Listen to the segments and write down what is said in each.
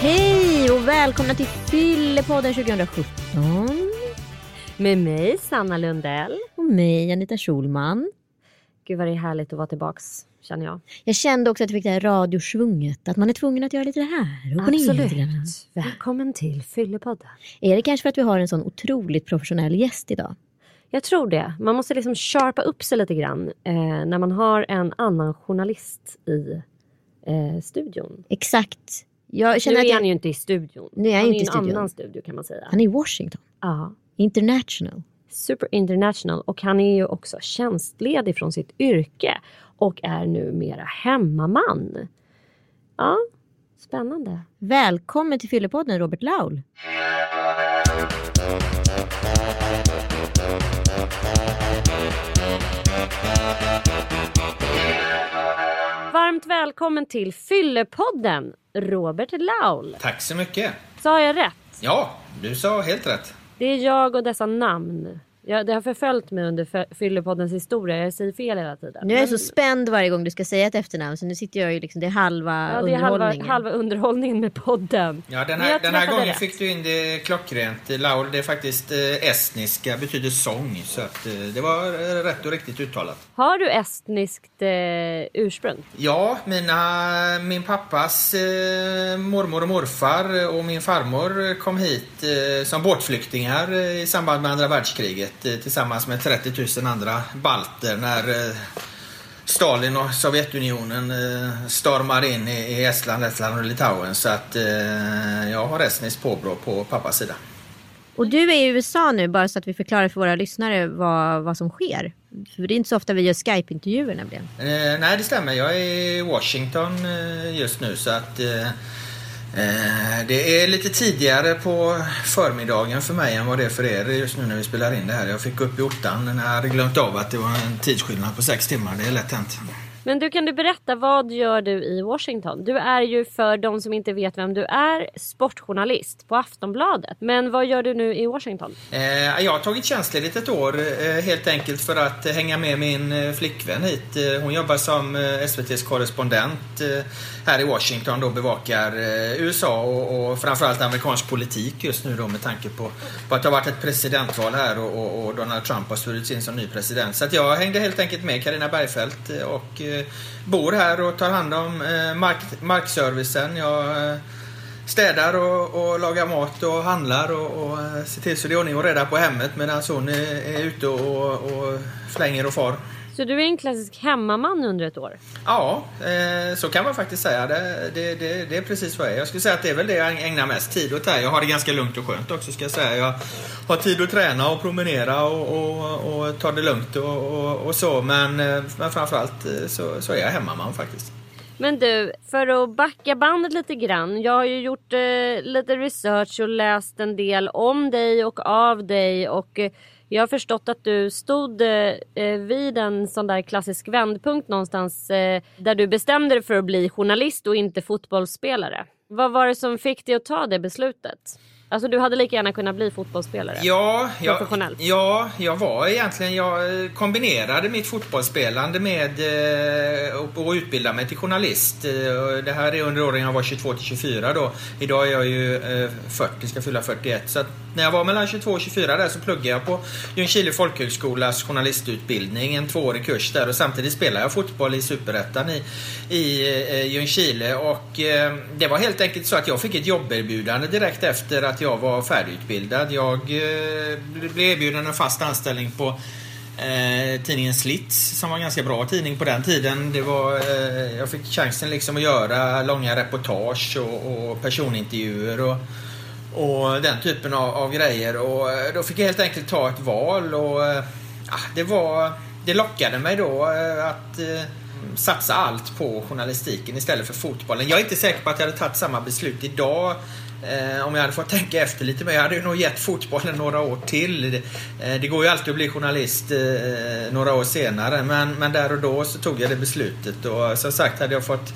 Hej och välkomna till Fyllepodden 2017. Med mig, Sanna Lundell. Och mig, Anita Schulman. Gud vad det är härligt att vara tillbaks, känner jag. Jag kände också att jag fick det här radiosvunget. Att man är tvungen att göra lite det här och gå ner. Absolut. Välkommen till Fyllepodden. Är det kanske för att vi har en sån otroligt professionell gäst idag? Jag tror det. Man måste liksom sharpa upp sig lite grann eh, när man har en annan journalist i eh, studion. Exakt. Jag känner Nu att är jag... han ju inte i studion. Nu är han han inte är i i en studion. annan studio kan man säga. Han är i Washington. Ja. International. Super international och han är ju också tjänstledig från sitt yrke och är numera hemmaman. Ja, spännande. Välkommen till Fyllepodden, Robert Laul. Varmt välkommen till Fyllepodden, Robert Laul. Tack så mycket. Sa jag rätt? Ja, du sa helt rätt. Det är jag och dessa namn. Jag, det har förföljt mig under Fy- Fyllepoddens historia. Jag säger fel hela tiden. Nu är jag Men- så spänd varje gång du ska säga ett efternamn så nu sitter jag ju liksom, det är halva Ja, det är halva, underhållningen. halva underhållningen med podden. Ja, den här, den här gången rätt. fick du in det klockrent. Laul, det är faktiskt eh, estniska, betyder sång. Så att, eh, det var eh, rätt och riktigt uttalat. Har du estniskt eh, ursprung? Ja, mina, min pappas eh, mormor och morfar och min farmor kom hit eh, som båtflyktingar eh, i samband med andra världskriget tillsammans med 30 000 andra balter när eh, Stalin och Sovjetunionen eh, stormar in i, Estland, Lettland och Litauen. Så att eh, jag har estniskt påbrå på pappas sida. Och du är i USA nu bara så att vi förklarar för våra lyssnare vad, vad som sker. För det är inte så ofta vi gör Skype-intervjuer nämligen. Eh, nej, det stämmer. Jag är i Washington eh, just nu så att eh, eh, det är lite tidigare på förmiddagen för mig än vad det är för er just nu när vi spelar in det här. Jag fick gå upp i ottan när jag hade glömt av att det var en tidsskillnad på sex timmar. Det är lätt hänt. Men du, kan du berätta, vad gör du i Washington? Du är ju, för de som inte vet vem du är, sportjournalist på Aftonbladet. Men vad gör du nu i Washington? Eh, jag har tagit tjänstledigt ett år eh, helt enkelt för att eh, hänga med min eh, flickvän hit. Eh, hon jobbar som eh, SVTs korrespondent eh, här i Washington och bevakar eh, USA och, och framförallt amerikansk politik just nu då med tanke på, på att det har varit ett presidentval här och, och, och Donald Trump har svurits in som ny president. Så att jag hängde helt enkelt med Karina Bergfeldt eh, och eh, Eh, bor här och tar hand om eh, mark, markservicen. Jag eh, städar och, och lagar mat och handlar och, och ser till så det är ordning och reda på hemmet medan hon är, är ute och, och flänger och far. Så du är en klassisk hemmaman under ett år? Ja, eh, så kan man faktiskt säga. Det, det, det, det är precis vad jag är. Jag skulle säga att det är väl det jag ägnar mest tid åt här. Jag har det ganska lugnt och skönt också ska jag säga. Jag har tid att träna och promenera och, och, och ta det lugnt och, och, och så. Men, eh, men framförallt eh, så, så är jag hemmaman faktiskt. Men du, för att backa bandet lite grann. Jag har ju gjort eh, lite research och läst en del om dig och av dig. Och eh, jag har förstått att du stod eh, eh, vid en sån där klassisk vändpunkt någonstans. Eh, där du bestämde dig för att bli journalist och inte fotbollsspelare. Vad var det som fick dig att ta det beslutet? Alltså du hade lika gärna kunnat bli fotbollsspelare. Ja, jag, Professionellt. ja, jag var egentligen, jag eh, kombinerade mitt fotbollsspelande med eh, att att utbilda mig till journalist. Eh, och Det här är under åren jag var 22 till 24 då. Idag är jag ju eh, 40, ska fylla 41. Så att när jag var mellan 22 och 24 där så pluggade jag på Ljungskile folkhögskolas journalistutbildning, en tvåårig kurs där och samtidigt spelade jag fotboll i Superettan i, i eh, Ljungskile och eh, det var helt enkelt så att jag fick ett jobberbjudande direkt efter att att jag var färdigutbildad. Jag eh, blev erbjuden en fast anställning på eh, tidningen Slits som var en ganska bra tidning på den tiden. Det var, eh, jag fick chansen liksom att göra långa reportage och, och personintervjuer och, och den typen av, av grejer. Och eh, då fick jag helt enkelt ta ett val och eh, ja, det var det lockade mig då eh, att eh, satsa allt på journalistiken istället för fotbollen. Jag är inte säker på att jag hade tagit samma beslut idag eh, om jag hade fått tänka efter lite mer, jag hade ju nog gett fotbollen några år till. Det, eh, det går ju alltid att bli journalist eh, några år senare men, men där och då så tog jag det beslutet och som sagt hade jag fått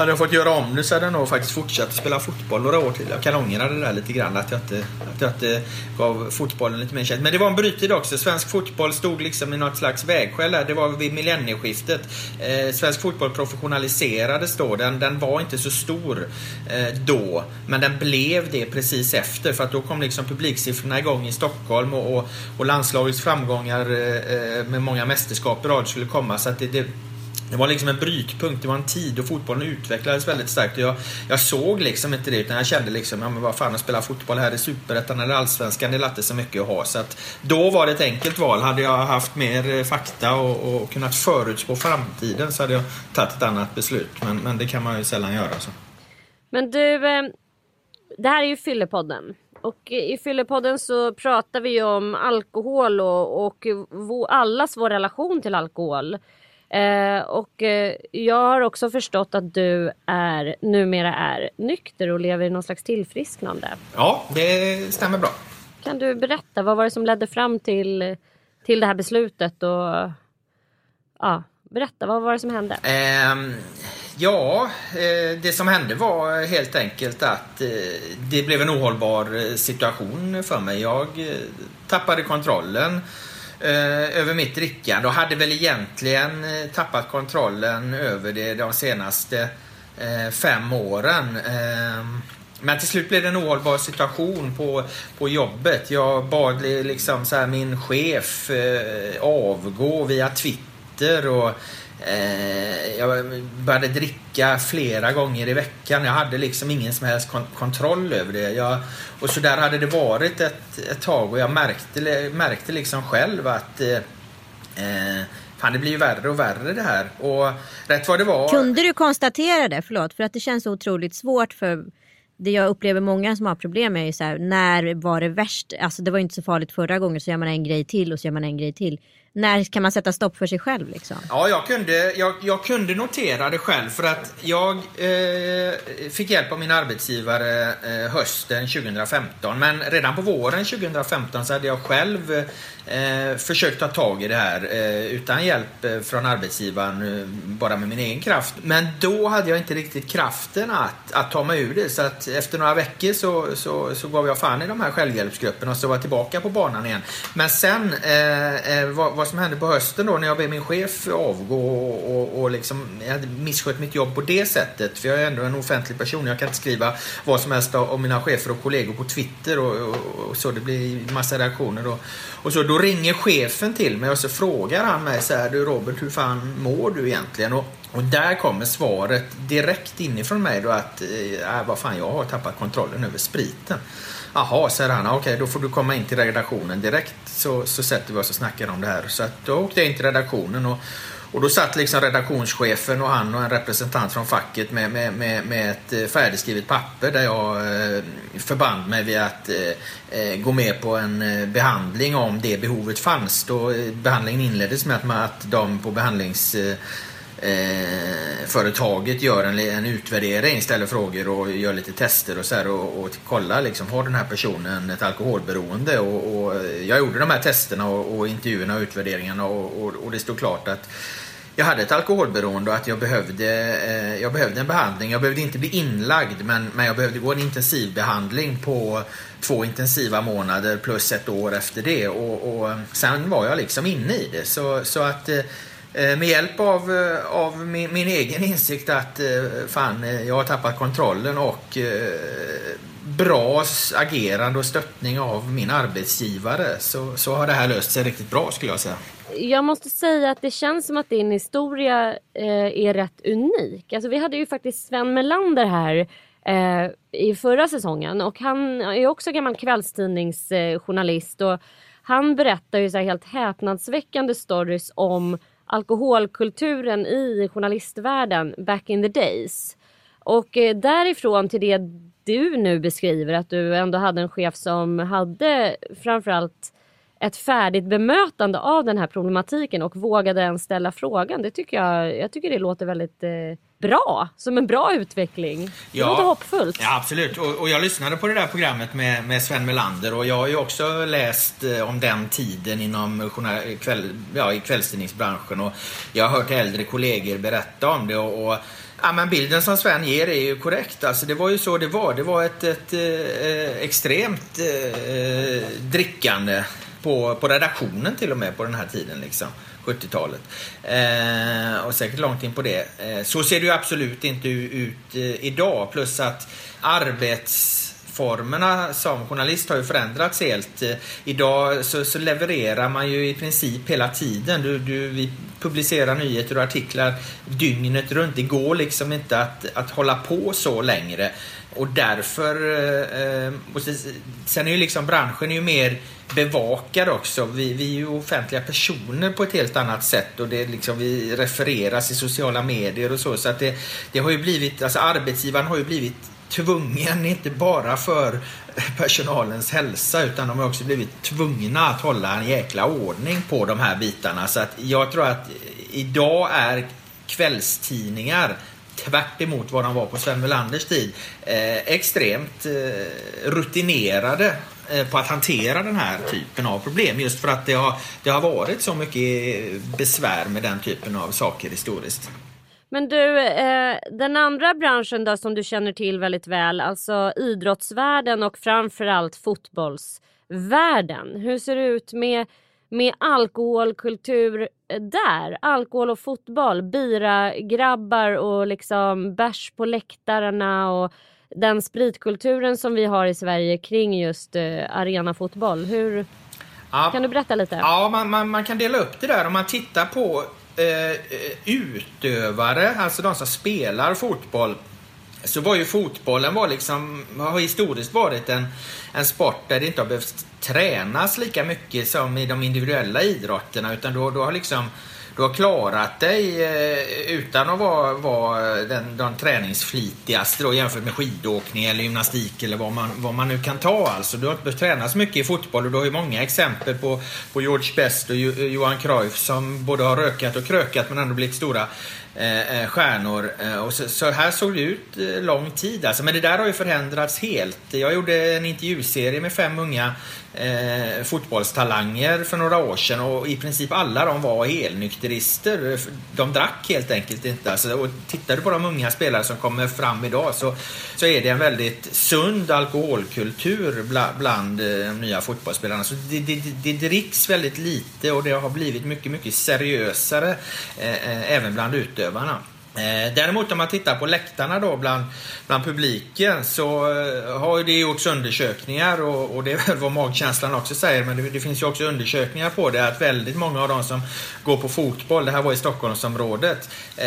hade jag fått göra om det så hade jag nog faktiskt fortsatt spela fotboll några år till. Jag kan ångra det där lite grann att jag inte, att jag inte gav fotbollen lite mer kärlek. Men det var en brytid också. Svensk fotboll stod liksom i något slags vägskäl där. Det var vid millennieskiftet. Eh, svensk fotboll professionaliserades då. Den, den var inte så stor eh, då. Men den blev det precis efter. För att då kom liksom publiksiffrorna igång i Stockholm och, och, och landslagets framgångar eh, eh med många mästerskap i rad skulle komma. Så att det, det det var liksom en brytpunkt, det var en tid då fotbollen utvecklades väldigt starkt. Jag, jag såg liksom inte det utan jag kände liksom, ja men vad fan att spela fotboll här i Superettan eller Allsvenskan, det latte så mycket att ha. Så att då var det ett enkelt val. Hade jag haft mer eh, fakta och, och kunnat förutspå framtiden så hade jag tagit ett annat beslut. Men, men det kan man ju sällan göra. Så. Men du, ehm, det här är ju Fyllepodden. Och i Fyllepodden så pratar vi ju om alkohol och, och allas vår relation till alkohol. Eh, och eh, jag har också förstått att du är numera är nykter och lever i någon slags tillfrisknande. Ja, det stämmer bra. Kan du berätta, vad var det som ledde fram till, till det här beslutet? Och, ja, berätta, vad var det som hände? Eh, ja, det som hände var helt enkelt att eh, det blev en ohållbar eh, situation för mig. Jag tappade kontrollen Eh, över mitt drickande och hade väl egentligen eh, tappat kontrollen över det de senaste eh, fem åren. Ehm, men till slut blev det en ohållbar situation på, på jobbet. Jag bad liksom så här, min chef eh, avgå via Twitter och Eh, jag började dricka flera gånger i veckan. Jag hade liksom ingen som helst kon kontroll över det. Jag, och så där hade det varit ett, ett tag och jag märkte, märkte liksom själv att eh, eh, Fan, det blir ju värre och värre det här. Och rätt vad det var... Kunde du konstatera det? Förlåt, för att det känns otroligt svårt för det jag upplever många som har problem med är ju så här, när var det värst? Alltså det var ju inte så farligt förra gången så gör man en grej till och så gör man en grej till när kan man sätta stopp för sig själv? Liksom? Ja, jag kunde, jag, jag kunde notera det själv för att jag eh, fick hjälp av min arbetsgivare eh, hösten 2015. Men redan på våren 2015 så hade jag själv eh, försökt ta tag i det här eh, utan hjälp eh, från arbetsgivaren, eh, bara med min egen kraft. Men då hade jag inte riktigt kraften att, att ta mig ur det. Så att efter några veckor så, så, så gav jag fan i de här självhjälpsgrupperna och så var jag tillbaka på banan igen. Men sen eh, eh, var vad som hände på hösten då när jag blev min chef avgå och, och, och liksom, jag hade misskött mitt jobb på det sättet. För jag är ändå en offentlig person. Jag kan inte skriva vad som helst om mina chefer och kollegor på Twitter och, och, och så. Det blir massa reaktioner då. Och så då ringer chefen till mig och så frågar han mig så här, du Robert, hur fan mår du egentligen? Och, och där kommer svaret direkt inifrån mig då att, eh, äh, vad fan, jag har tappat kontrollen över spriten. Jaha, säger han. Okej, okay, då får du komma in till redaktionen direkt så, så sätter vi oss och snackar om det här. Så att då åkte jag in till redaktionen och, och då satt liksom redaktionschefen och han och en representant från facket med, med, med, med ett eh, färdigskrivet papper där jag eh, förband mig vid att eh, gå med på en behandling om det behovet fanns. Då behandlingen inleddes med att, att de på behandlings eh, företaget gör en, en utvärdering, ställer frågor och gör lite tester och så här och, och kollar liksom, har den här personen ett alkoholberoende? Och, och eh, jag gjorde de här testerna och, och intervjuerna och utvärderingarna och, och, och det stod klart att jag hade ett alkoholberoende och att jag behövde, eh, jag behövde en behandling. Jag behövde inte bli inlagd men, men jag behövde gå en intensivbehandling på två intensiva månader plus ett år efter det. Och, och sen var jag liksom inne i det. Så, så att eh, Eh, Eh, med hjälp av, eh, av min, min, egen insikt att eh, fan, jag har tappat kontrollen och bra agerande och stöttning av min arbetsgivare så, så har det här löst sig riktigt bra skulle jag säga. Jag måste säga att det känns som att din historia är rätt unik. Alltså, vi hade ju faktiskt Sven Melander här i förra säsongen och han är också gammal kvällstidningsjournalist och han berättar ju så helt häpnadsväckande stories om alkoholkulturen i journalistvärlden back in the days. Och eh, därifrån till det du nu beskriver att du ändå hade en chef som hade framförallt ett färdigt bemötande av den här problematiken och vågade ens ställa frågan. Det tycker jag, jag tycker det låter väldigt eh, bra, som en bra utveckling. Det låter hoppfullt. Ja, absolut. Och, och, jag lyssnade på det där programmet med, med Sven Melander och jag har ju också läst eh, om den tiden inom kväll, ja, i kvällstidningsbranschen och jag har hört äldre kollegor berätta om det och, och Ja, men bilden som Sven ger är ju korrekt. Alltså, det var ju så det var. Det var ett, ett eh, extremt eh, drickande på, på redaktionen till och med på den här tiden. Liksom. 70-talet. Eh, och säkert långt in på det. Eh, så ser det ju absolut inte ut eh, idag. Plus att arbetsformerna som journalist har ju förändrats helt. Eh, idag så, så, levererar man ju i princip hela tiden. Du, du, vi publicerar nyheter och artiklar dygnet runt. Det går liksom inte att, att hålla på så längre. Och därför... Eh, eh och sen är ju liksom branschen är ju mer bevakad också. Vi, vi är ju offentliga personer på ett helt annat sätt och det liksom, vi refereras i sociala medier och så. Så att det, det har ju blivit, alltså arbetsgivaren har ju blivit tvungen, inte bara för personalens hälsa utan de har också blivit tvungna att hålla en jäkla ordning på de här bitarna. Så att jag tror att idag är kvällstidningar tvärt emot vad de var på Sven Melanders tid, eh, extremt eh, rutinerade Eh, på att hantera den här typen av problem. Just för att det har, det har varit så mycket besvär med den typen av saker historiskt. Men du, eh, den andra branschen då som du känner till väldigt väl, alltså idrottsvärlden och framförallt fotbollsvärlden. Hur ser det ut med med alkoholkultur eh, där. Alkohol och fotboll, bira grabbar och liksom bärs på läktarna och den spritkulturen som vi har i Sverige kring just eh, arenafotboll. Hur, ja. Kan du berätta lite? Ja, man, man, man, kan dela upp det där. Om man tittar på eh, utövare, alltså de som spelar fotboll så var ju fotbollen var liksom, har historiskt varit en, en sport där det inte har behövt tränas lika mycket som i de individuella idrotterna utan då, då har liksom du har klarat dig eh, utan att vara, vara den, den träningsflitigaste då, jämfört med skidåkning eller gymnastik eller vad man, vad man nu kan ta. Alltså, du har inte behövt träna så mycket i fotboll och du har ju många exempel på, på George Best och Johan Cruyff som både har rökat och krökat men ändå blivit stora Eh, eh, stjärnor. Eh, och så, så, här såg det ut eh, lång tid alltså. Men det där har ju förändrats helt. Jag gjorde en intervjuserie med fem unga eh, fotbollstalanger för några år sedan och i princip alla de var helnykterister. De drack helt enkelt inte. Alltså, och tittar du på de unga spelare som kommer fram idag så, så är det en väldigt sund alkoholkultur bland, bland de nya fotbollsspelarna. Så det, det, det dricks väldigt lite och det har blivit mycket, mycket seriösare eh, eh även bland utövarna. Eh, däremot om man tittar på läktarna då bland, bland publiken så eh, har har det gjorts undersökningar och, och, det är väl vad magkänslan också säger men det, det, finns ju också undersökningar på det att väldigt många av de som går på fotboll, det här var i Stockholmsområdet, eh,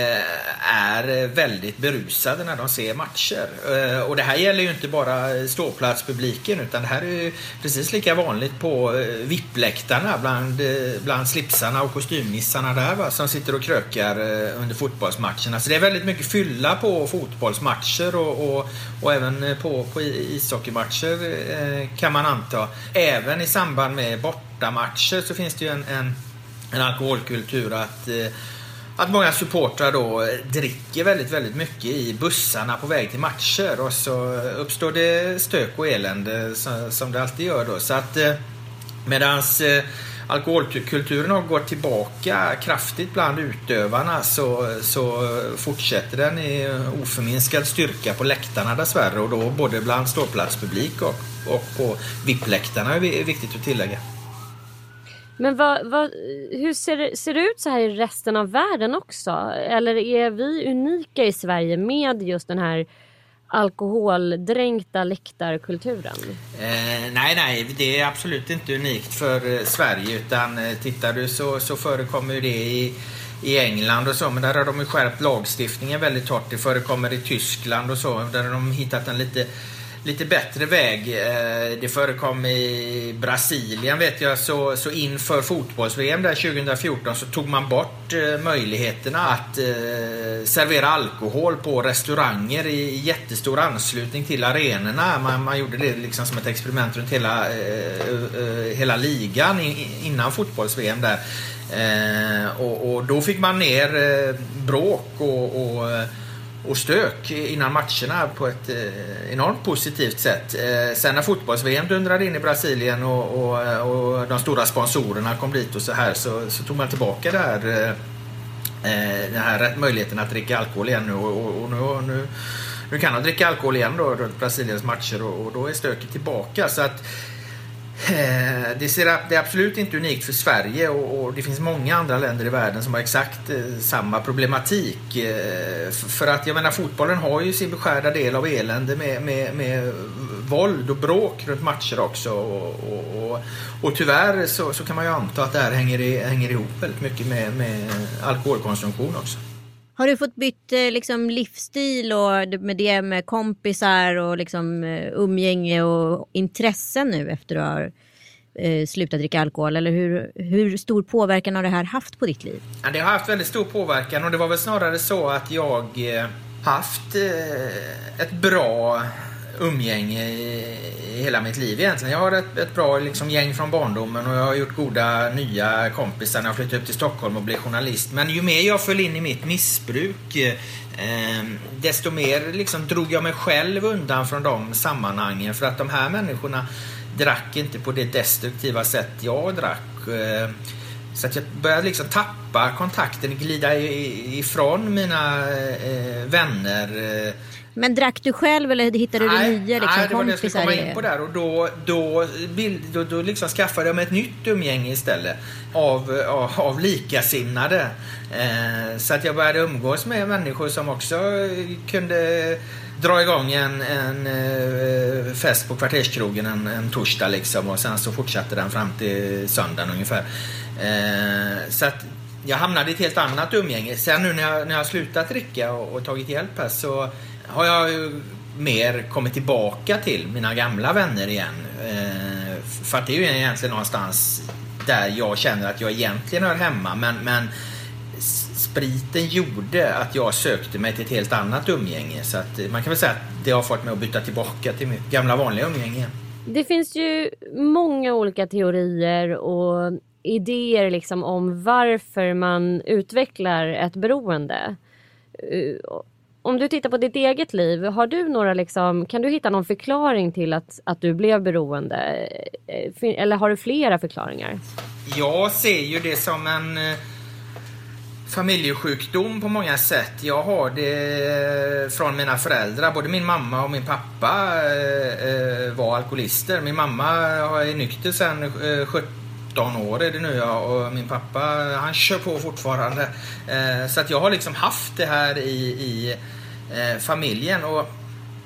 är väldigt berusade när de ser matcher. Och det här gäller ju inte bara ståplatspubliken utan det här är precis lika vanligt på VIP-läktarna bland, bland slipsarna och kostymnissarna där va, som sitter och krökar under fotbollsmatchen matcherna. Så det är väldigt mycket fylla på fotbollsmatcher och, och, och även på, på ishockeymatcher eh, kan man anta. Även i samband med bortamatcher så finns det ju en, en, en alkoholkultur att eh, att många supportrar då dricker väldigt, väldigt mycket i bussarna på väg till matcher och så uppstår det stök och elände som det alltid gör då. Så att eh, medans eh, alkoholkulturen har gått tillbaka kraftigt bland utövarna så, så fortsätter den i oförminskad styrka på läktarna dessvärre och då både bland ståplatspublik och, och på VIP-läktarna är viktigt att tillägga. Men vad, vad, hur ser det, ser det ut så här i resten av världen också? Eller är vi unika i Sverige med just den här alkoholdränkta läktarkulturen? Eh, nej, nej, det är absolut inte unikt för eh, Sverige utan eh, tittar du så, så förekommer det i i England och så, men där har de ju skärpt lagstiftningen väldigt hårt. Det förekommer i Tyskland och så, där har de hittat en lite lite bättre väg. Eh, det förekom i Brasilien vet jag, så, så inför fotbolls-VM där 2014 så tog man bort eh, möjligheterna att eh, servera alkohol på restauranger i jättestor anslutning till arenorna. Man, man gjorde det liksom som ett experiment runt hela, hela ligan innan fotbolls-VM där. Och, och, då fick man ner bråk och, och och stök innan matcherna på ett eh, enormt positivt sätt. Eh, sen när fotbolls-VM dundrade in i Brasilien och, och, eh, och, de stora sponsorerna kom dit och så här så, så tog man tillbaka det här, den här möjligheten att dricka alkohol igen nu och, och nu, nu, nu, kan de dricka alkohol igen då runt Brasiliens matcher och, och då är stöket tillbaka. Så att Eh, Eh, det, ser, det är absolut inte unikt för Sverige och, och, det finns många andra länder i världen som har exakt eh, samma problematik. Eh, för att jag menar fotbollen har ju sin beskärda del av elände med, med, med våld och bråk runt matcher också. Och, och, och tyvärr så, så, kan man ju anta att det här hänger, hänger ihop väldigt mycket med, med alkoholkonsumtion också. Har du fått bytt eh, liksom, livsstil och med det med kompisar och liksom, eh, umgänge och intressen nu efter att du har eh, slutat dricka alkohol? Eller hur, hur stor påverkan har det här haft på ditt liv? Ja, det har haft väldigt stor påverkan och det var väl snarare så att jag eh, haft eh, ett bra umgänge i, i hela mitt liv egentligen. Jag har ett, ett bra liksom, gäng från barndomen och jag har gjort goda nya kompisar när jag flyttade upp till Stockholm och blev journalist. Men ju mer jag föll in i mitt missbruk eh, desto mer liksom, drog jag mig själv undan från de sammanhangen för att de här människorna drack inte på det destruktiva sätt jag drack. Eh, så att jag började liksom tappa kontakten, glida ifrån mina eh, vänner eh, men drack du själv eller hittade du nej, nya liksom, nej, det var det jag skulle komma in på där. Och då, då, då, då liksom skaffade jag mig ett nytt umgänge istället. Av, av, av likasinnade. Eh, så att jag började umgås med människor som också kunde dra igång en, en uh, fest på kvarterskrogen en, en torsdag liksom och sen så fortsatte den fram till söndagen ungefär. Uh, så att jag hamnade i ett helt annat umgänge. Sen nu när jag, när jag slutat dricka och, och tagit hjälp här så har jag ju mer kommit tillbaka till mina gamla vänner igen. Eh, för att det är ju egentligen någonstans där jag känner att jag egentligen hör hemma. Men, men spriten gjorde att jag sökte mig till ett helt annat umgänge. Så att eh, man kan väl säga att det har fått mig att byta tillbaka till mitt gamla vanliga umgänge. Det finns ju många olika teorier och idéer liksom om varför man utvecklar ett beroende. Eh, om du tittar på ditt eget liv, har du några liksom, kan du hitta någon förklaring till att, att du blev beroende? Eh, eller har du flera förklaringar? Jag ser ju det som en eh, familjesjukdom på många sätt. Jag har det eh, från mina föräldrar. Både min mamma och min pappa var alkoholister. Min mamma är nykter sedan 17 år är det nu ja, och min pappa han kör på fortfarande. Eh, så att jag har liksom haft det här i, i eh, familjen. Och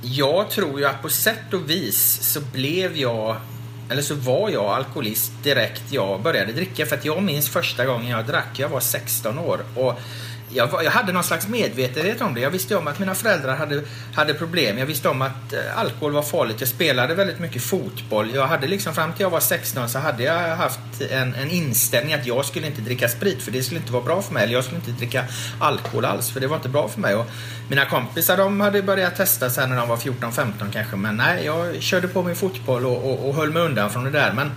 jag tror ju att på sätt och vis så blev jag, eller så var jag alkoholist direkt jag började dricka. För att jag minns första gången jag drack, jag var 16 år. Och jag, jag, hade någon slags medvetenhet om det. Jag visste om att mina föräldrar hade, hade problem. Jag visste om att eh, alkohol var farligt. Jag spelade väldigt mycket fotboll. Jag hade liksom fram till jag var 16 så hade jag haft en, en inställning att jag skulle inte dricka sprit för det skulle inte vara bra för mig. Eller jag skulle inte dricka alkohol alls för det var inte bra för mig. Och mina kompisar de hade börjat testa sen när de var 14-15 kanske. Men nej, jag körde på med fotboll och, och, och höll mig undan från det där. Men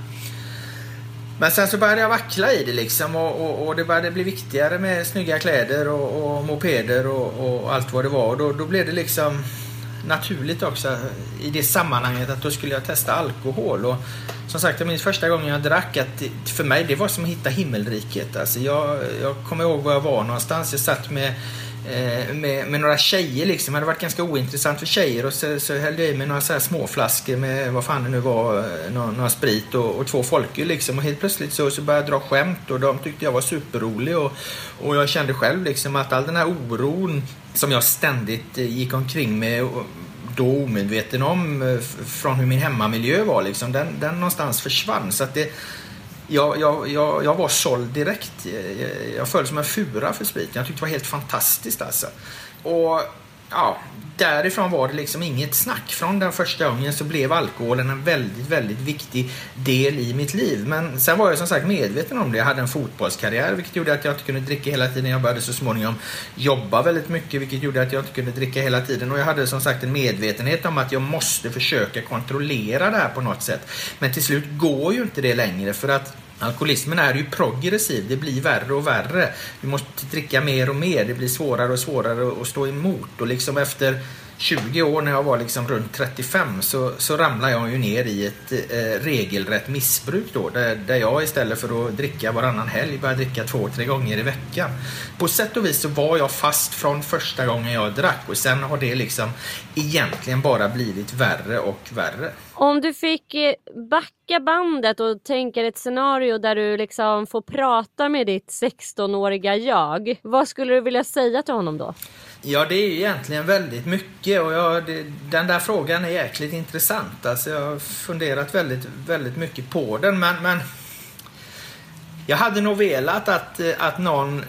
men sen så började jag vackla i det liksom och, och, och det började bli viktigare med snygga kläder och, och mopeder och, och, allt vad det var. Och då, då blev det liksom naturligt också i det sammanhanget att då skulle jag testa alkohol. Och som sagt, jag minns första gången jag drack att för mig det var som att hitta himmelriket. Alltså jag, jag kommer ihåg var jag var någonstans. Jag satt med Eh, med, med, några tjejer liksom. Det hade varit ganska ointressant för tjejer och så, så hällde jag i mig några så här små flaskor med vad fan det nu var, eh, Någon några, några sprit och, och två folköl liksom. Och helt plötsligt så, så började jag dra skämt och de tyckte jag var superrolig och, och jag kände själv liksom att all den här oron som jag ständigt eh, gick omkring med då omedveten om från hur min hemmamiljö var liksom, den, den någonstans försvann. Så att det, jag, jag, jag, jag var såld direkt. Jag, jag föll som en fura för spriten. Jag tyckte det var helt fantastiskt alltså. Och ja, därifrån var det liksom inget snack. Från den första gången så blev alkoholen en väldigt, väldigt viktig del i mitt liv. Men sen var jag som sagt medveten om det. Jag hade en fotbollskarriär vilket gjorde att jag inte kunde dricka hela tiden. Jag började så småningom jobba väldigt mycket vilket gjorde att jag inte kunde dricka hela tiden. Och jag hade som sagt en medvetenhet om att jag måste försöka kontrollera det här på något sätt. Men till slut går ju inte det längre för att Alkoholismen är ju progressiv, det blir värre och värre. Du måste dricka mer och mer, det blir svårare och svårare att stå emot. Och liksom efter 20 år när jag var liksom runt 35 så, så ramlade jag ju ner i ett eh, regelrätt missbruk då. Där, där jag istället för att dricka varannan helg började dricka två, tre gånger i veckan. På sätt och vis så var jag fast från första gången jag drack och sen har det liksom egentligen bara blivit värre och värre. Om du fick eh, backa bandet och tänka ett scenario där du liksom får prata med ditt 16-åriga jag. Vad skulle du vilja säga till honom då? Ja, det är ju egentligen väldigt mycket och jag, det, den där frågan är jäkligt intressant. Alltså jag har funderat väldigt, väldigt mycket på den men, men jag hade nog velat att, eh, att någon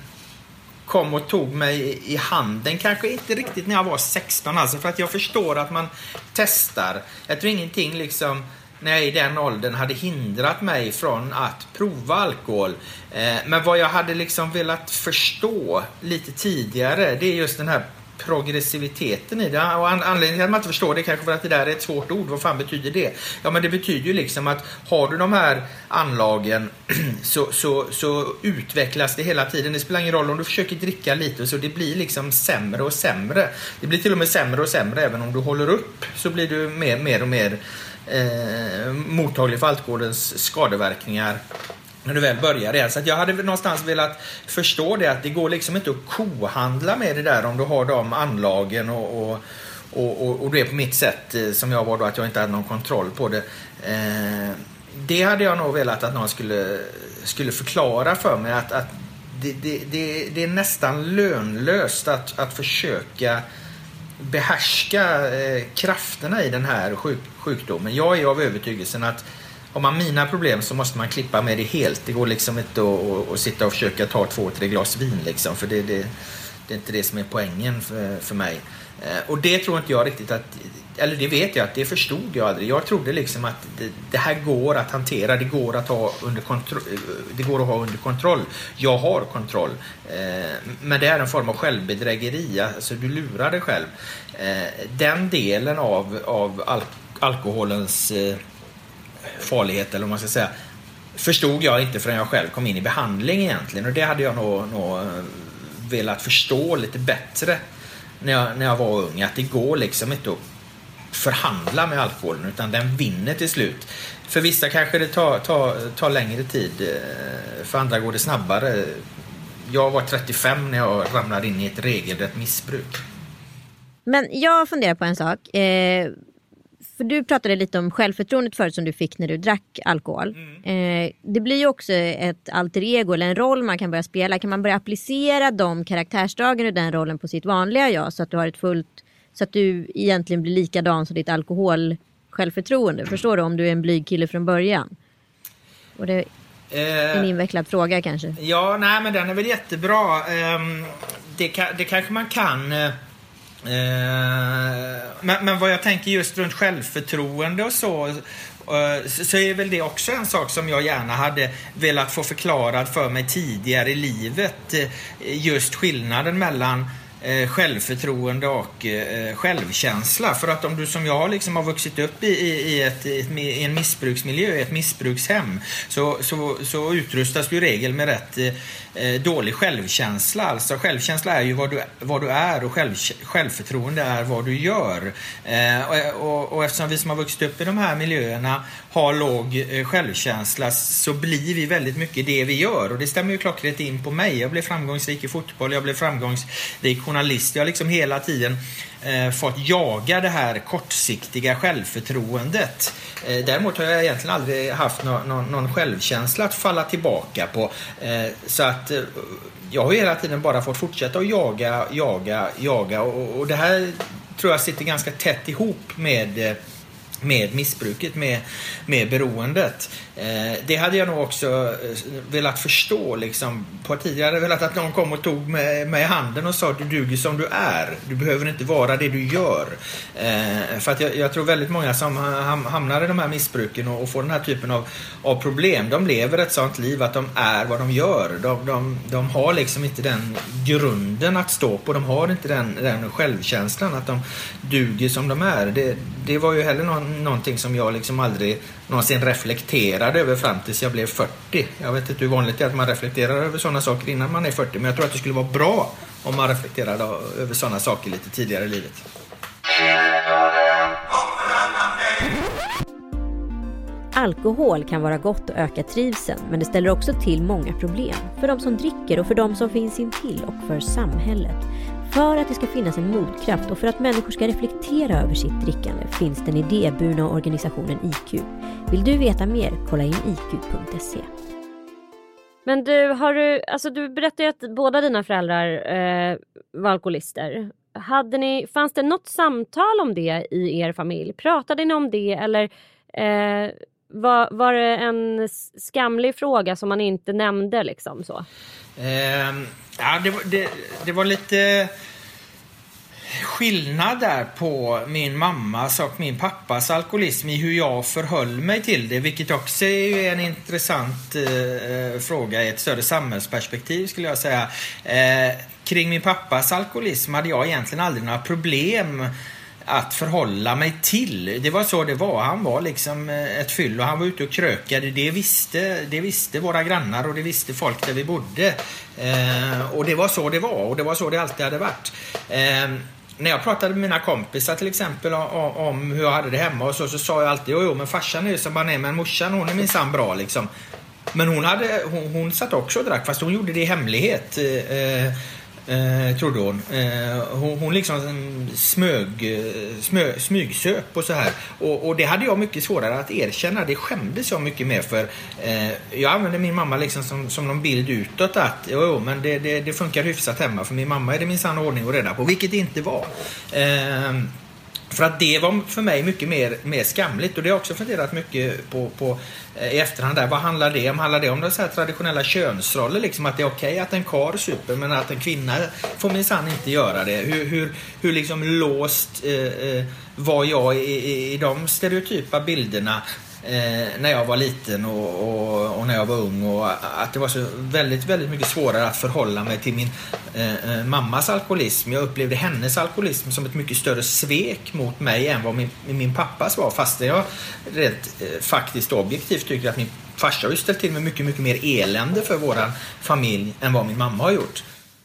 kom och tog mig i handen. Kanske inte riktigt när jag var 16 alltså för att jag förstår att man testar. Jag tror ingenting liksom när jag i den åldern hade hindrat mig från att prova alkohol. Eh, men vad jag hade liksom velat förstå lite tidigare, det är just den här progressiviteten i det. Och anledningen till att man inte förstår det kanske för att det där är ett svårt ord. Vad fan betyder det? Ja men det betyder ju liksom att har du de här anlagen så, så, så utvecklas det hela tiden. Det spelar ingen roll om du försöker dricka lite så det blir liksom sämre och sämre. Det blir till och med sämre och sämre även om du håller upp så blir du mer, mer och mer eh, mottaglig för alkoholens skadeverkningar när du väl börjar det. Så att jag hade någonstans velat förstå det att det går liksom inte att kohandla med det där om du har de anlagen och, och och, och, och det på mitt sätt eh, som jag var då att jag inte hade någon kontroll på det. Eh, det hade jag nog velat att någon skulle, skulle förklara för mig att, att det, det, det, det är nästan lönlöst att, att försöka behärska eh, krafterna i den här sjuk, sjukdomen. Jag är av övertygelsen att har man mina problem så måste man klippa med det helt. Det går liksom inte att, att sitta och försöka ta två, tre glas vin liksom. För det, det, det är inte det som är poängen för, för mig. Eh, och det tror inte jag riktigt att, eller det vet jag att det förstod jag aldrig. Jag trodde liksom att det, det här går att hantera, det går att ha under kontroll. Eh, det går att ha under kontroll. Jag har kontroll. Eh, men det är en form av självbedrägeri, alltså du lurar dig själv. Den delen av, av al alkoholens farlighet eller vad man ska säga förstod jag inte förrän jag själv kom in i behandling egentligen och det hade jag nog, nog velat förstå lite bättre när jag, när jag var ung att det går liksom inte att förhandla med alkoholen utan den vinner till slut. För vissa kanske det tar, tar, tar längre tid, eh, för andra går det snabbare. Jag var 35 när jag ramlade in i ett regelrätt missbruk. Men jag funderar på en sak. Eh, för du pratade lite om självförtroendet förut som du fick när du drack alkohol. Mm. Eh, det blir ju också ett alter ego eller en roll man kan börja spela. Kan man börja applicera de karaktärsdragen i den rollen på sitt vanliga jag så att du har ett fullt så att du egentligen blir likadan som ditt alkohol självförtroende. Förstår du? Om du är en blyg kille från början. Och det är en eh, invecklad fråga kanske. Ja, nej men den är väl jättebra. Eh, det, det kanske man kan Eh, Eh, men, men vad jag tänker just runt självförtroende och så eh, så är väl det också en sak som jag gärna hade velat få förklarad för mig tidigare i livet. Eh, just skillnaden mellan eh, självförtroende och eh, självkänsla. För att om du som jag liksom har vuxit upp i, i, ett, i en missbruksmiljö, ett missbrukshem, så, så, så utrustas du i regel med rätt eh, dålig självkänsla. Alltså självkänsla är ju vad du, vad du är och själv, självförtroende är vad du gör. Eh, och, och, och eftersom vi som har vuxit upp i de här miljöerna har låg eh, självkänsla så blir vi väldigt mycket det vi gör. Och det stämmer ju klockrent in på mig. Jag blev framgångsrik i fotboll, jag blev framgångsrik journalist. Jag har liksom hela tiden eh, fått jaga det här kortsiktiga självförtroendet. Eh, däremot har jag egentligen aldrig haft no no någon självkänsla att falla tillbaka på. Eh, så att eh, jag har hela tiden bara fått fortsätta att jaga, jaga, jaga och, och det här tror jag sitter ganska tätt ihop med eh, med missbruket, med, med beroendet. Eh, det hade jag nog också eh, velat förstå liksom, på tidigare. Jag hade velat att någon kom och tog mig, mig i handen och sa du duger som du är. Du behöver inte vara det du gör. Eh, för att jag, jag, tror väldigt många som hamnar i de här missbruken och, och, får den här typen av, av problem, de lever ett sånt liv att de är vad de gör. De, de, de har liksom inte den grunden att stå på. De har inte den, den självkänslan att de duger som de är. Det, det var ju heller någon någonting som jag liksom aldrig någonsin reflekterade över fram tills jag blev 40. Jag vet inte hur vanligt det är att man reflekterar över sådana saker innan man är 40 men jag tror att det skulle vara bra om man reflekterade över sådana saker lite tidigare i livet. Alkohol kan vara gott och öka trivseln men det ställer också till många problem. För de som dricker och för de som finns intill och för samhället. För att det ska finnas en motkraft och för att människor ska reflektera över sitt drickande finns den idéburna organisationen IQ. Vill du veta mer? Kolla in iq.se. Men du, har du, alltså du berättade ju att båda dina föräldrar eh, var alkoholister. Hade ni, fanns det något samtal om det i er familj? Pratade ni om det eller eh, var, var det en skamlig fråga som man inte nämnde liksom så? Eh, ja, det, det, det var lite skillnad där på min mammas och min pappas alkoholism i hur jag förhöll mig till det, vilket också är en intressant eh, eh, fråga i ett större samhällsperspektiv skulle jag säga. Eh, kring min pappas alkoholism hade jag egentligen aldrig några problem att förhålla mig till. Det var så det var. Han var liksom eh, ett fyllo. Han var ute och krökade. Det visste, det visste våra grannar och det visste folk där vi bodde. Eh, och det var så det var och det var så det alltid hade varit. Eh, när jag pratade med mina kompisar till exempel om, om, hur jag hade det hemma och så, så sa jag alltid jo, jo men farsan är som han är men morsan hon är minsann bra liksom. Men hon, hade, hon, hon satt också och drack fast hon gjorde det i hemlighet. Eh, eh Eh, trodde hon. Eh, hon. Hon liksom smög, eh, smö, smygsöp och så här. Och, och, det hade jag mycket svårare att erkänna. Det skämdes jag mycket mer för. Eh, jag använde min mamma liksom som, som någon bild utåt att jo, jo men det, det, det, funkar hyfsat hemma för min mamma är det minsann ordning och reda på. Vilket det inte var. Eh, för att det var för mig mycket mer, mer skamligt och det har jag också funderat mycket på, på eh, i efterhand. Där. Vad handlar det om? Handlar det om så här traditionella könsroller? Liksom att det är okej okay att en karl super men att en kvinna får minsann inte göra det. Hur, hur, hur liksom låst eh, eh var jag i, i, i de stereotypa bilderna eh, när jag var liten och, och, och, när jag var ung och att det var så väldigt, väldigt mycket svårare att förhålla mig till min eh, eh mammas alkoholism. Jag upplevde hennes alkoholism som ett mycket större svek mot mig än vad min, min pappas var fast jag rent eh, faktiskt objektivt tycker att min farsa har ju ställt till med mycket, mycket mer elände för våran familj än vad min mamma har gjort.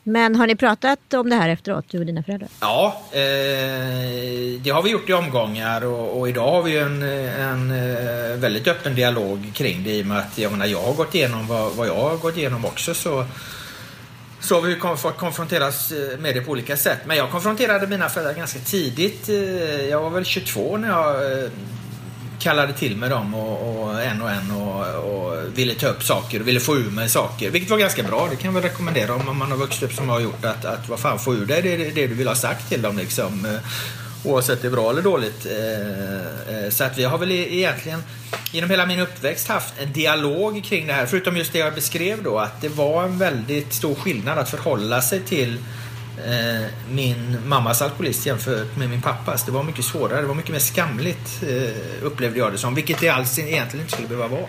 Men har ni pratat om det här efteråt, du och dina föräldrar? Ja, eh, det har vi gjort i omgångar och, och idag har vi en, en, eh, väldigt öppen dialog kring det i och med att jag, menar, jag har gått igenom vad, vad jag har gått igenom också. Så, så har vi fått konfronteras eh, med det på olika sätt. Men jag konfronterade mina föräldrar ganska tidigt. Eh, jag var väl 22 när jag eh, kallade till mig dem och, och en och en och, och, ville ta upp saker och ville få ur mig saker. Vilket var ganska bra. Det kan jag väl rekommendera om man har vuxit upp som jag har gjort. Att, att vad fan, få ur dig det, det, det du vill ha sagt till dem liksom. Eh, oavsett det är bra eller dåligt. Eh, eh, så att vi har väl e-, egentligen genom hela min uppväxt haft en dialog kring det här. Förutom just det jag beskrev då. Att det var en väldigt stor skillnad att förhålla sig till Eh, min mammas alkoholist jämfört med min pappas. Det var mycket svårare, det var mycket mer skamligt eh, upplevde jag det som. Vilket det alls egentligen inte skulle behöva vara.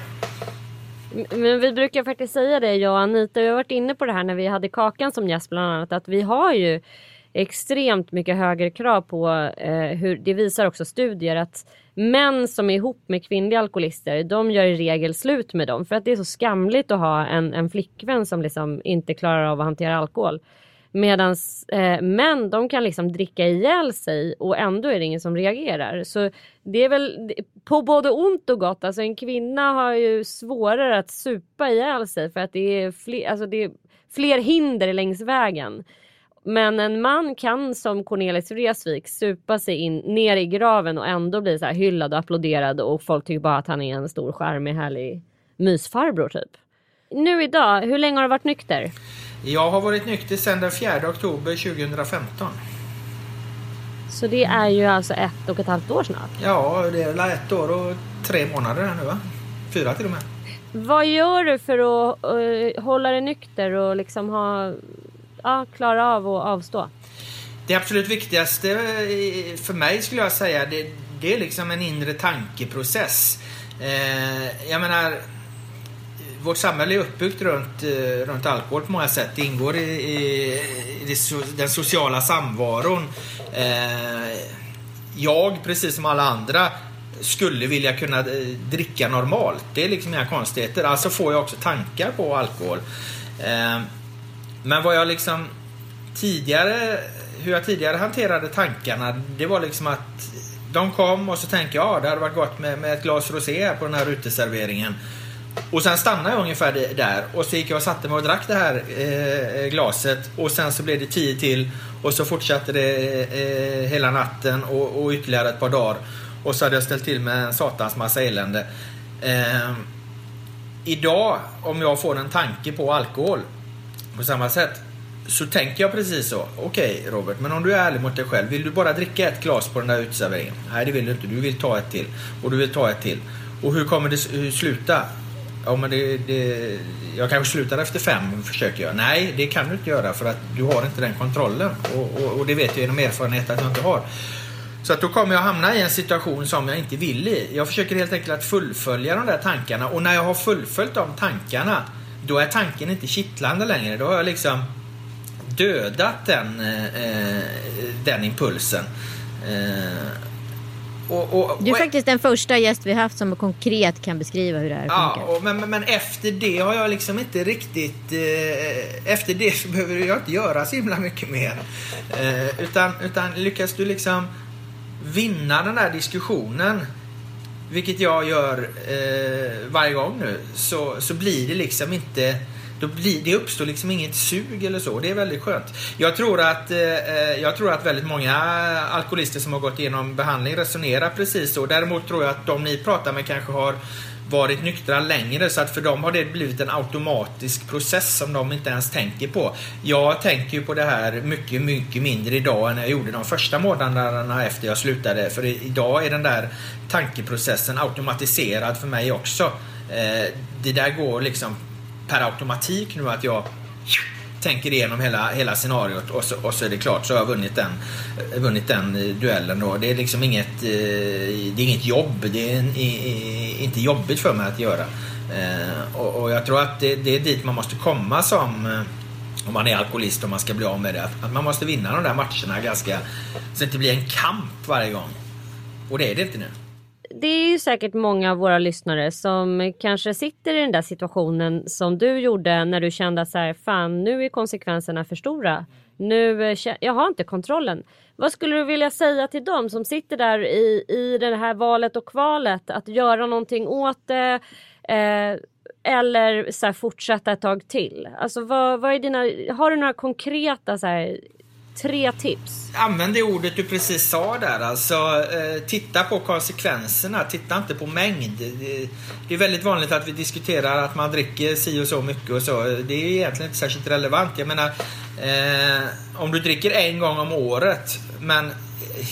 Men vi brukar faktiskt säga det, jag och Anita, vi har varit inne på det här när vi hade Kakan som gäst bland annat, att vi har ju extremt mycket högre krav på eh, hur, det visar också studier att män som är ihop med kvinnliga alkoholister, de gör i regel slut med dem för att det är så skamligt att ha en, en flickvän som liksom inte klarar av att hantera alkohol. Medan eh, män de kan liksom dricka ihjäl sig och ändå är det ingen som reagerar. Så det är väl på både ont och gott. Alltså en kvinna har ju svårare att supa ihjäl sig för att det är fler, alltså det är fler hinder längs vägen. Men en man kan som Cornelis Vreeswijk supa sig in ner i graven och ändå bli så här hyllad och applåderad och folk tycker bara att han är en stor charmig härlig mysfarbror typ. Nu idag, hur länge har du varit nykter? Jag har varit nykter sedan den 4 oktober 2015. Så det är ju alltså ett och ett halvt år snart? Ja, det är väl ett år och tre månader nu va? Fyra till och med. Vad gör du för att uh, hålla dig nykter och liksom ha, ja, klara av att avstå? Det absolut viktigaste för mig skulle jag säga, det, det är liksom en inre tankeprocess. Eh, jag menar vårt samhälle är uppbyggt runt, eh, runt alkohol på många sätt. Det ingår i, i, i den sociala samvaron. Eh, jag, precis som alla andra, skulle vilja kunna eh, dricka normalt. Det är liksom inga konstigheter. Alltså får jag också tankar på alkohol. Eh, men vad jag liksom tidigare, hur jag tidigare hanterade tankarna, det var liksom att de kom och så tänkte jag, ja det hade varit gott med, med ett glas rosé på den här uteserveringen. Och sen stannade jag ungefär där och så gick jag och satte mig och drack det här eh, eh, glaset och sen så blev det tio till och så fortsatte det eh, hela natten och, och, ytterligare ett par dagar. Och så hade jag ställt till med en satans massa elände. Eh, idag, om jag får en tanke på alkohol på samma sätt så tänker jag precis så. Okej okay, Robert, men om du är ärlig mot dig själv. Vill du bara dricka ett glas på den där uteserveringen? Nej, det vill du inte. Du vill ta ett till. Och du vill ta ett till. Och hur kommer det sluta? Ja, men det, det, jag kanske slutar efter fem, försöker jag. Nej, det kan du inte göra för att du har inte den kontrollen. Och, och, och det vet jag genom erfarenhet att jag inte har. Så att då kommer jag hamna i en situation som jag inte vill i. Jag försöker helt enkelt att fullfölja de där tankarna och när jag har fullföljt de tankarna då är tanken inte kittlande längre. Då har jag liksom dödat den, eh, eh den impulsen. Eh, och, och, du är faktiskt den första gäst vi haft som konkret kan beskriva hur det här ja, funkar. Och, men, men efter det har jag liksom inte riktigt... Eh, efter det så behöver jag inte göra så himla mycket mer. Eh, utan, utan lyckas du liksom vinna den där diskussionen vilket jag gör eh, varje gång nu, så, så blir det liksom inte då blir, det uppstår liksom inget sug eller så. Det är väldigt skönt. Jag tror att, eh, eh, jag tror att väldigt många alkoholister som har gått igenom behandling resonerar precis så. Däremot tror jag att de ni pratar med kanske har varit nyktra längre så att för dem har det blivit en automatisk process som de inte ens tänker på. Jag tänker ju på det här mycket, mycket mindre idag än jag gjorde de första månaderna efter jag slutade. För idag är den där tankeprocessen automatiserad för mig också. Eh, det där går liksom per automatik nu att jag tänker igenom hela, hela scenariot och så, och så är det klart så har jag vunnit den, vunnit den eh, duellen då. Det är liksom inget, eh, det är inget jobb. Det är inte jobbigt för mig att göra. Eh, och, och jag tror att det, det, är dit man måste komma som om man är alkoholist och man ska bli av med det. Att man måste vinna de där matcherna ganska, så det inte blir en kamp varje gång. Och det är det inte nu det är ju säkert många av våra lyssnare som kanske sitter i den där situationen som du gjorde när du kände att så här, fan nu är konsekvenserna för stora. Nu, eh, jag har inte kontrollen. Vad skulle du vilja säga till dem som sitter där i, i det här valet och kvalet att göra någonting åt det? Eh, eller så här, fortsätta ett tag till? Alltså, vad, vad är dina, har du några konkreta så här, Tre tips. Använd det ordet du precis sa där. Alltså, eh, titta på konsekvenserna. Titta inte på mängd. Det, det är väldigt vanligt att vi diskuterar att man dricker si och så mycket och så. Det är egentligen inte särskilt relevant. Jag menar, eh, om du dricker en gång om året men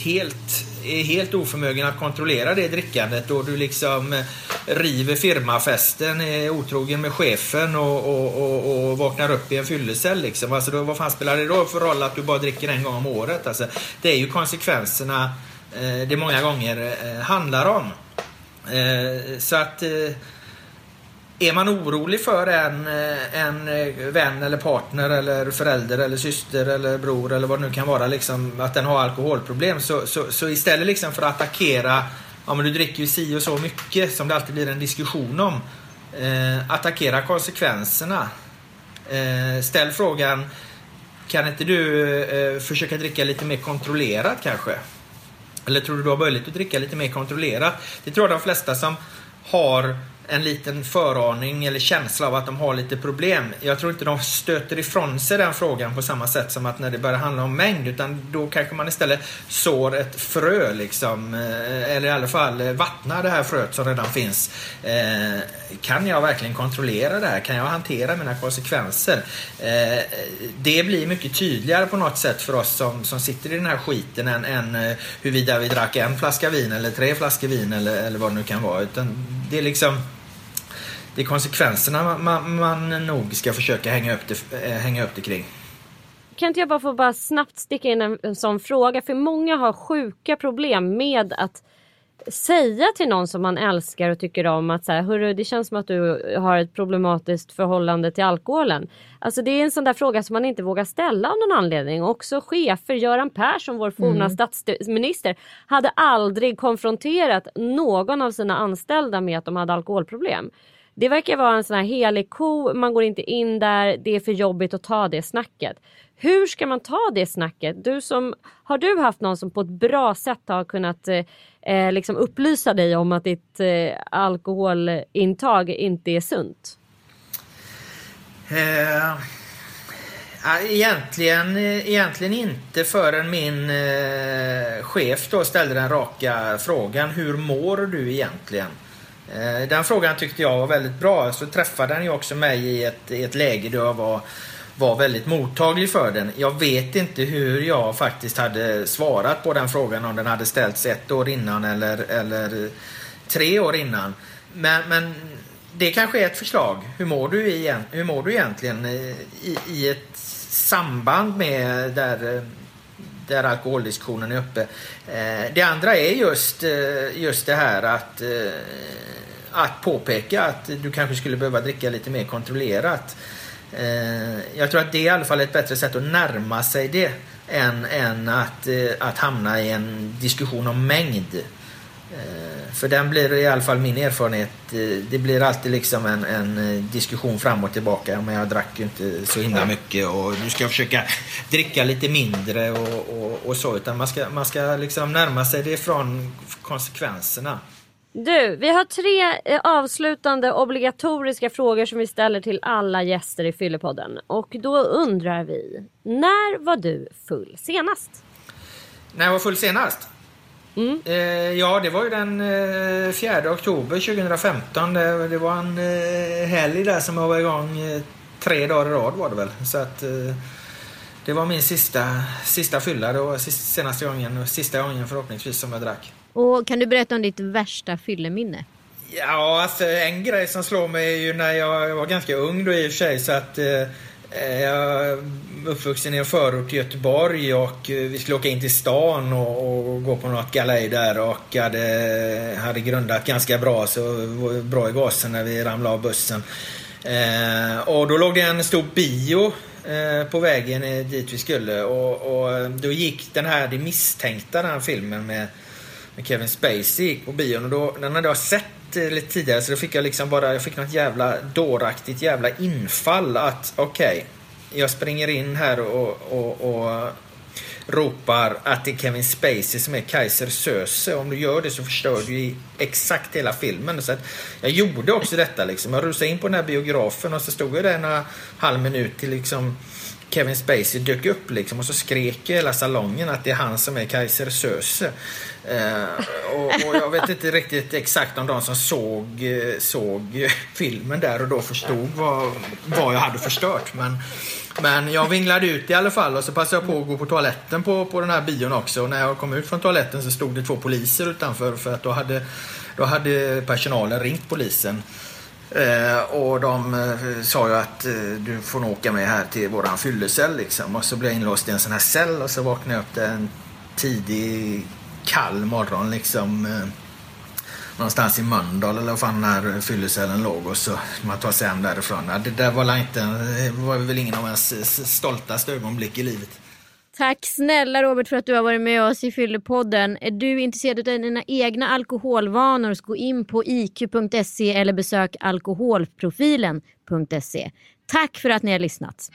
helt är helt oförmögen att kontrollera det drickandet och du liksom eh, river firmafesten, är otrogen med chefen och, och, och, och vaknar upp i en fyllecell liksom. Alltså då, vad fan spelar det då för roll att du bara dricker en gång om året? Alltså, det är ju konsekvenserna eh, det många gånger eh, handlar om. Eh, så att eh, är man orolig för en, eh, en eh, vän eller partner eller förälder eller syster eller bror eller vad det nu kan vara, liksom, att den har alkoholproblem så, så, så istället liksom för att attackera Ja men du dricker ju si och så mycket som det alltid blir en diskussion om. Eh, attackera konsekvenserna. Eh, ställ frågan Kan inte du eh, försöka dricka lite mer kontrollerat kanske? Eller tror du du har möjlighet att dricka lite mer kontrollerat? Det tror jag de flesta som har en liten föraning eller känsla av att de har lite problem. Jag tror inte de stöter ifrån sig den frågan på samma sätt som att när det börjar handla om mängd utan då kanske man istället sår ett frö liksom. Eh, eller i alla fall eh, vattnar det här fröet som redan finns. Eh, kan jag verkligen kontrollera det här? Kan jag hantera mina konsekvenser? Eh, det blir mycket tydligare på något sätt för oss som, som sitter i den här skiten än, än eh, huruvida vi drack en flaska vin eller tre flaskor vin eller, eller vad det nu kan vara. Utan det är liksom det är konsekvenserna man, man nog ska försöka hänga upp, det, eh, hänga upp det kring. Kan inte jag bara få bara snabbt sticka in en, en sån fråga? För många har sjuka problem med att säga till någon som man älskar och tycker om att så här, hörru, det känns som att du har ett problematiskt förhållande till alkoholen. Alltså det är en sån där fråga som man inte vågar ställa av någon anledning. Också chefer, Göran Persson, vår forna mm. statsminister, hade aldrig konfronterat någon av sina anställda med att de hade alkoholproblem. Det verkar vara en sån här helig ko, man går inte in där, det är för jobbigt att ta det snacket. Hur ska man ta det snacket? Du som, har du haft någon som på ett bra sätt har kunnat eh, eh liksom upplysa dig om att ditt eh, alkoholintag inte är sunt? Eh, egentligen, eh, egentligen inte förrän min eh, chef då ställde den raka frågan. Hur mår du egentligen? Eh, den frågan tyckte jag var väldigt bra. Så träffade den ju också mig i ett, i ett läge då jag var, var väldigt mottaglig för den. Jag vet inte hur jag faktiskt hade svarat på den frågan om den hade ställts ett år innan eller, eller tre år innan. Men, men det kanske är ett förslag. Hur mår du, igen, hur mår du egentligen eh, i, i ett samband med där eh, där alkoholdiskussionen är uppe. Eh, det andra är just, eh, just det här att, eh, att påpeka att du kanske skulle behöva dricka lite mer kontrollerat. Jag tror att det är i alla fall ett bättre sätt att närma sig det än, än att, att hamna i en diskussion om mängd. För den blir i alla fall min erfarenhet. Det blir alltid liksom en, en diskussion fram och tillbaka. Men jag drack ju inte så himla mycket och nu ska jag försöka dricka lite mindre och, och, och så. Utan man ska, man ska liksom närma sig det från konsekvenserna. Du, vi har tre eh, avslutande obligatoriska frågor som vi ställer till alla gäster i Fyllepodden. Och då undrar vi, när var du full senast? När jag var full senast? Mm. Eh, ja, det var ju den eh, 4 oktober 2015. Det, det var en eh, helg där som jag var igång eh, tre dagar i rad var det väl. Så att eh, det var min sista, sista fylla. Det var senaste gången och sista gången förhoppningsvis som jag drack. Och kan du berätta om ditt värsta fylleminne? Ja, alltså en grej som slår mig är ju när jag var ganska ung då i och för sig så att Eh, Eh, jag är uppvuxen i en förort till Göteborg och eh, vi skulle åka in till stan och, och gå på något galej där och hade, hade grundat ganska bra så var bra i gasen när vi ramlade av bussen. Eh, och då låg det en stor bio eh, på vägen dit vi skulle och, och, eh, då gick den här Det misstänkta, den här filmen med, med Kevin Spacey på bion och då, den hade jag sett lite tidigare så då fick jag liksom bara, jag fick något jävla dåraktigt jävla infall att okej, okay, jag springer in här och, och, och ropar att det är Kevin Spacey som är Kaiser Söze. Om du gör det så förstör du ju exakt hela filmen. Så att jag gjorde också detta liksom. Jag rusade in på den här biografen och så stod jag där en halv minut till liksom Kevin Spacey dök upp liksom och så skrek hela salongen att det är han som är Kaiser Söze. Eh, och, och, jag vet inte riktigt exakt om de som såg, såg filmen där och då förstod vad, vad jag hade förstört. Men, men jag vinglade ut i alla fall och så passade jag på att gå på toaletten på, på den här bion också. Och när jag kom ut från toaletten så stod det två poliser utanför för att då hade, då hade personalen ringt polisen. Eh, och de eh, sa ju att eh, du får nog åka med här till våran fyllecell liksom. Och så blev jag inlåst i en sån här cell och så vaknade jag upp en tidig kall morgon liksom. Eh, någonstans i Mölndal eller var fan när fyllecellen låg och så man tar sig hem därifrån. Det där var, inte, var väl ingen av ens stoltaste ögonblick i livet. Tack snälla Robert för att du har varit med oss i Fyllepodden. Är du intresserad av dina egna alkoholvanor så gå in på iq.se eller besök alkoholprofilen.se. Tack för att ni har lyssnat.